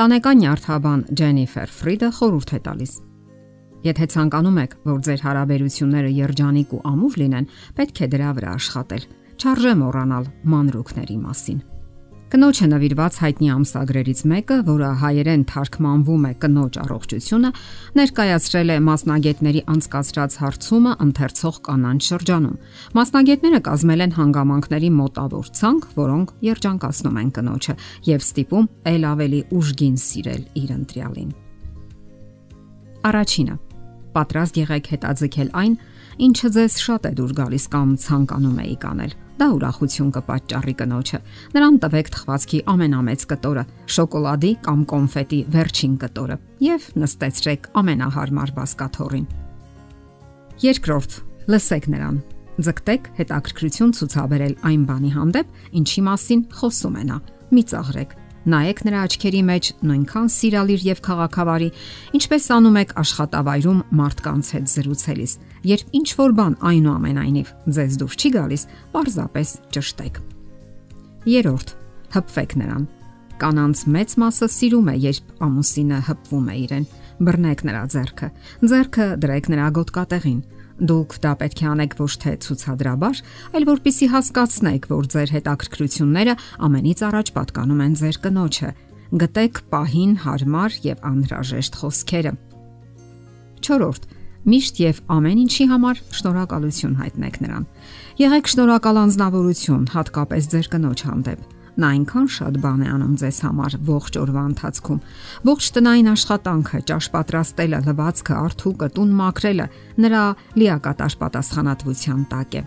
Ընտանեկան նյարդաբան Ջենիֆեր Ֆրիդը խորհուրդ է տալիս. Եթե ցանկանում եք, որ ձեր հարաբերությունները երջանիկ ու ամուր լինեն, պետք է դրա վրա աշխատել։ Չարժե մոռանալ մանրուքների մասին։ Կնոջը նվիրված հայտնի ամսագրերից մեկը, որը հայերեն թարգմանվում է կնոջ առողջությունը, ներկայացրել է մասնագետների անցկացրած հարցումը ընթերցող կանանչ շրջանում։ Մասնագետները կազմել են հանգամանքների մոտավոր ցանկ, որոնք երջանկացնում են կնոջը եւ ստիպում ել ավելի ուժգին սիրել իր ընտրյալին։ Առաջինը. պատրաստ եղեք հետաձգել այն, ինչը ձեզ շատ է դուր գալիս կամ ցանկանում եք անել դա ուրախություն կպատճառի կնոջը։ Նրան տվեք թխվածքի ամենամեծ կտորը՝ շոկոլադի կամ կոնֆետի վերջին կտորը եւ նստեցրեք ամենահարմար բասկաթոռին։ Երկրորդ, լսեք նրան։ Ձգտեք հետաքրքրություն ցուցաբերել այն բանի հանդեպ, ինչի մասին խոսում է նա։ Մի ծաղրեք Նայեք նրա աչքերի մեջ նույնքան սիրալիր եւ քաղաքավարի, ինչպես անում եք աշխատավայրում մարդկանց հետ զրուցելիս։ Երբ ինչ որ բան այնուամենայնիվ ձեզ դուր չի գալիս, պարզապես ճշտեք։ Երորդ. հպվեք նրան։ Կանանց մեծ մասը սիրում է, երբ ամուսինը հպվում է իրեն։ Բռնեք նրա ձեռքը։ Ձեռքը դրեք նրա գոտկատեղին Դուք դա պետք է անեք ոչ թե ցուցադրաբար, այլ որpիսի հասկացնեք, որ ձեր հետաքրքրությունները ամենից առաջ պատկանում են ձեր կնոջը։ Գտեք պահին հարմար եւ անհրաժեշտ խոսքերը։ 4. Միշտ եւ ամեն ինչի համար շնորհակալություն հայտնեք նրան։ Եղեք շնորհակալ անznավորություն, հատկապես ձեր կնոջ հանդեպ Նա այնքան շատ բան է անում ձեզ համար ողջ օրվա ընթացքում։ Ողջ տնային աշխատանքը, ճաշ պատրաստելը, լվացքը, արթուկը, տուն մաքրելը նրա լիակատար պատասխանատվության տակ է։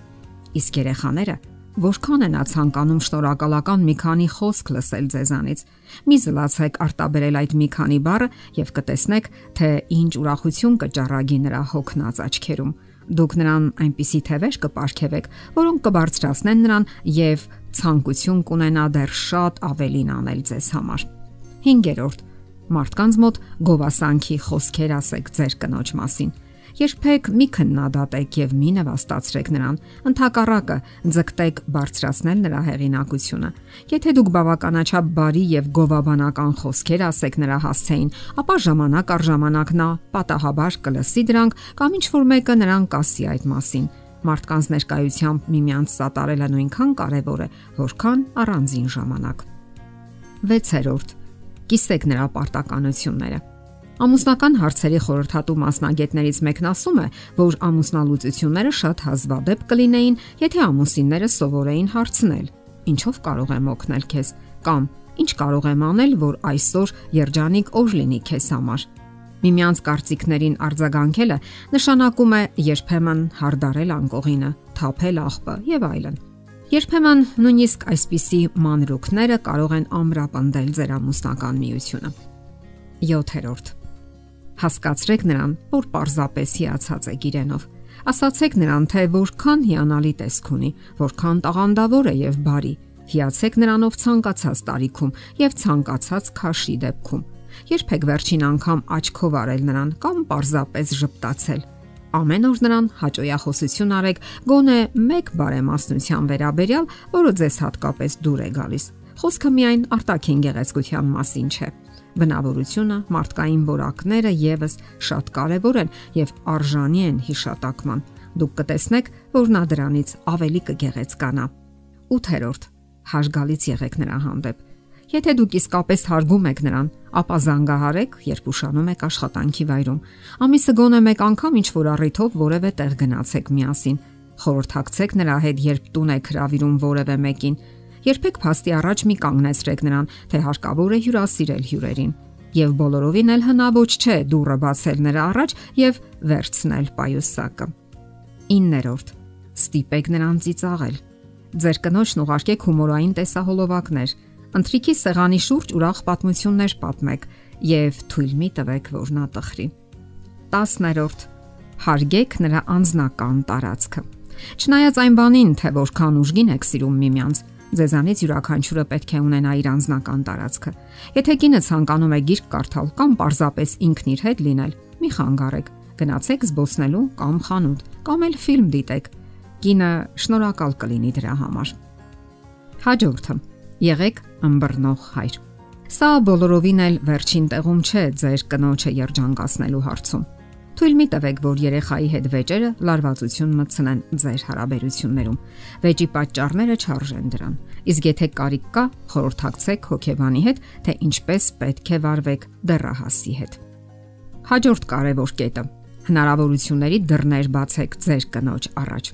Իսկ երեխաները Որքան նա ցանկանում շնորհակալական մի քանի խոսք լսել ձեզանից։ Մի զլացեք արտաբերել այդ մի քանի բառը եւ կտեսնեք, թե ինչ ուրախություն կճառագի նրա հոգնած աչքերում։ Դուք նրան այնպիսի թևեր կպարգևեք, որոնք կբարձրացնեն նրան եւ ցանկություն կունենա դեռ շատ ավելին անել ձեզ համար։ 5-րդ. Մարդկանց մոտ գովասանքի խոսքեր ասեք ձեր կնոջ մասին։ Երբեք մի քննադատեք եւ մի նվաստացրեք նրան։ Ընթակառակը ձգտեք բարձրացնել նրա հեղինակությունը։ Եթե դուք բավականաչափ բարի եւ գովաբանական խոսքեր ասեք նրա հասցեին, ապա ժամանակ առ ժամանակ նա պատահաբար կլսի դրանք կամ ինչ որ մեկը նրան կասի այդ մասին մարդկանց ներկայությամբ միմյանց սատարելը նույնքան կարևոր է, որքան առանձին ժամանակ։ 6-րդ. Կիսեք նրա պարտականությունները։ Ամուսնական հարցերի խորհրդատու մասնագետներից մեկն ասում է, որ ամուսնալուծությունները շատ հազվադեպ կլինեին, եթե ամուսինները սովորեին հարցնել. Ինչով կարող եմ օգնել քեզ կամ ինչ կարող եմ անել, որ այսօր երջանիկ օր լինի քեզ համար Միմյանց կարծիքներին արձագանքելը նշանակում է երբեմն հարդարել անկողինը, թափել աղբը եւ այլն։ Երբեմն նույնիսկ այսպիսի մանրուքները կարող են ամրապնդել ձեր ամուսնական միությունը։ 7-րդ Հասկացրեք նրան, որ պարզապես հիացած եք իրենով։ Ասացեք նրան, թե որքան հիանալի տեսք ունի, որքան տաղանդավոր է եւ բարի։ Հիացեք նրանով ցանկացած տարիքում եւ ցանկացած քաշի դեպքում Երբեք վերջին անգամ աչքով արել նրան կամ պարզապես ճպտացել։ Ամեն օր նրան հաճոյախոսություն արեք գոնե մեկ բարեմասնության վերաբերյալ, որը ձեզ հատկապես դուր է գալիս։ Խոսքը միայն արտաքին գեղեցկության մասին չէ։ Բնավորությունը, մարդկային որակները եւս շատ կարեւոր են եւ արժանի են հիշատակման։ Դուք կտեսնեք, որ նա դրանից ավելի կգեղեցկանա։ 8-րդ. հաշգալից եղեք նրա հանդեպ Եթե դուք իսկապես հարգում եք նրան, ապա զանգահարեք, երբ ուշանում եք աշխատանքի վայրում։ Ամիսը գոնե մեկ անգամ ինչ որ առիթով որևէ տեղ գնացեք միասին։ Խորհրդակցեք նրա հետ, երբ տուն եք հravirում որևէ մեկին։ Երբեք փաստի առաջ մի կանգնեցրեք նրան, թե հարկավոր է հյուրասիրել հյուրերին։ Եվ բոլորովին էլ հնաոճ չէ դուռը բացել նրա առաջ եւ վերցնել պայուսակը։ 9-րդ. Ստիպեք նրան ծիծաղել։ Ձեր կնոջն ուղարկեք հումորային տեսահոլովակներ Ընթրիքի սեղանի շուրջ ուրախ պատմություններ պատմեք եւ թույլ մի տվեք, որ նա տխրի։ 10-րդ. Հարգեք նրա անznական տարածքը։ Չնայած այն բանին, թե որքան ուժգին եք սիրում միմյանց, ձեզանից յուրաքանչյուրը պետք է ունենա իր անznական տարածքը։ Եթե կինը ցանկանում է գիրք կարդալ կամ պարզապես ինքն իր հետ լինել, մի խանգարեք։ Գնացեք զբոսնելու կամ խանութ, կամ էլ ֆիլմ դիտեք։ Կինը շնորհակալ կլինի դրա համար։ Հաջորդը Եղեք ըմբռնող հայր։ Սա բոլորովին էլ վերջին տեղում չէ ձեր կնոջը երջանկացնելու հարցում։ Թույլ մի տվեք, որ երեխայի հետ վեճերը լարվածություն մտցնեն ձեր հարաբերություններում։ Վեճի պատճառները չարժեն դրան։ Իսկ եթե կարիք կա, խորհրդակցեք հոգեբանի հետ, թե ինչպես պետք է վարվեք դեռահասի հետ։ Հաջորդ կարևոր կետը. Հնարավորությունների դռներ բացեք ձեր կնոջ առաջ։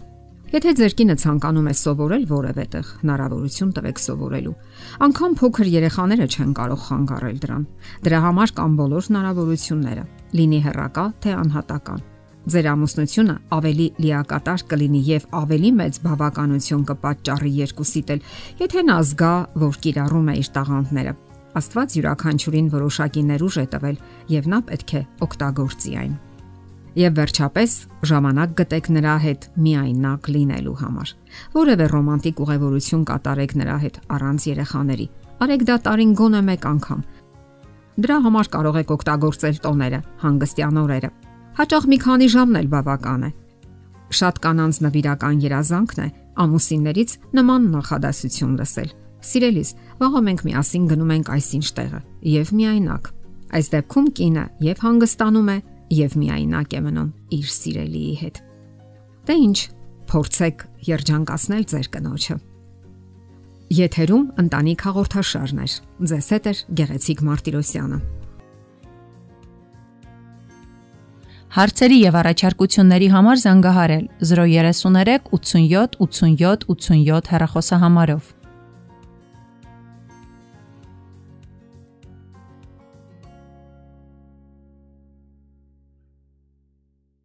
Եթե ձեր կինը ցանկանում է սովորել որևէ տեղ, հնարավորություն տվեք սովորելու։ Անկամ փոքր երեխաները չեն կարող խանգարել դրան։ Դրա համար կան բոլոր հնարավորությունները՝ լինի հերակա թե անհատական։ Ձեր ամուսնությունը ավելի լիակատար կլինի եւ ավելի մեծ բավականություն կպատճառի երկուսիդ էլ, եթե նա զգա, որ կիրառում է իր տաղանդները։ Աստված յուրաքանչյուրին որոշակի ներուժ է տվել եւ նա պետք է օգտագործի այն։ Եվ վերջապես ժամանակ գտեք նրա հետ միայնակ լինելու համար։ Որևէ ռոմանտիկ ուղևորություն կատարեք նրա հետ առանց երեխաների։ Արեք դա տարին գոնե մեկ անգամ։ Դրա համար կարող եք օգտագործել տոները, հանգստյան օրերը։ Հաճախ մի քանի ժամն էլ բավական է։ Շատ կանանց նվիրական երազանքն է ամուսիններից նման նախադասություն լսել։ Սիրելիս, վաղը մենք միասին գնում ենք այսինչ տեղը եւ միայնակ։ Այս դեպքում կինը եւ հանգստանում է եւ միայնակ է մնում իր սիրելիի հետ։ Դե ինչ, փորձեք երջանկացնել ձեր կնոջը։ Եթերում ընտանիք հաղորդաշարն է։ Ձեզ հետ է Գեղեցիկ Մարտիրոսյանը։ Հարցերի եւ առաջարկությունների համար զանգահարել 033 87 87 87 հեռախոսահամարով։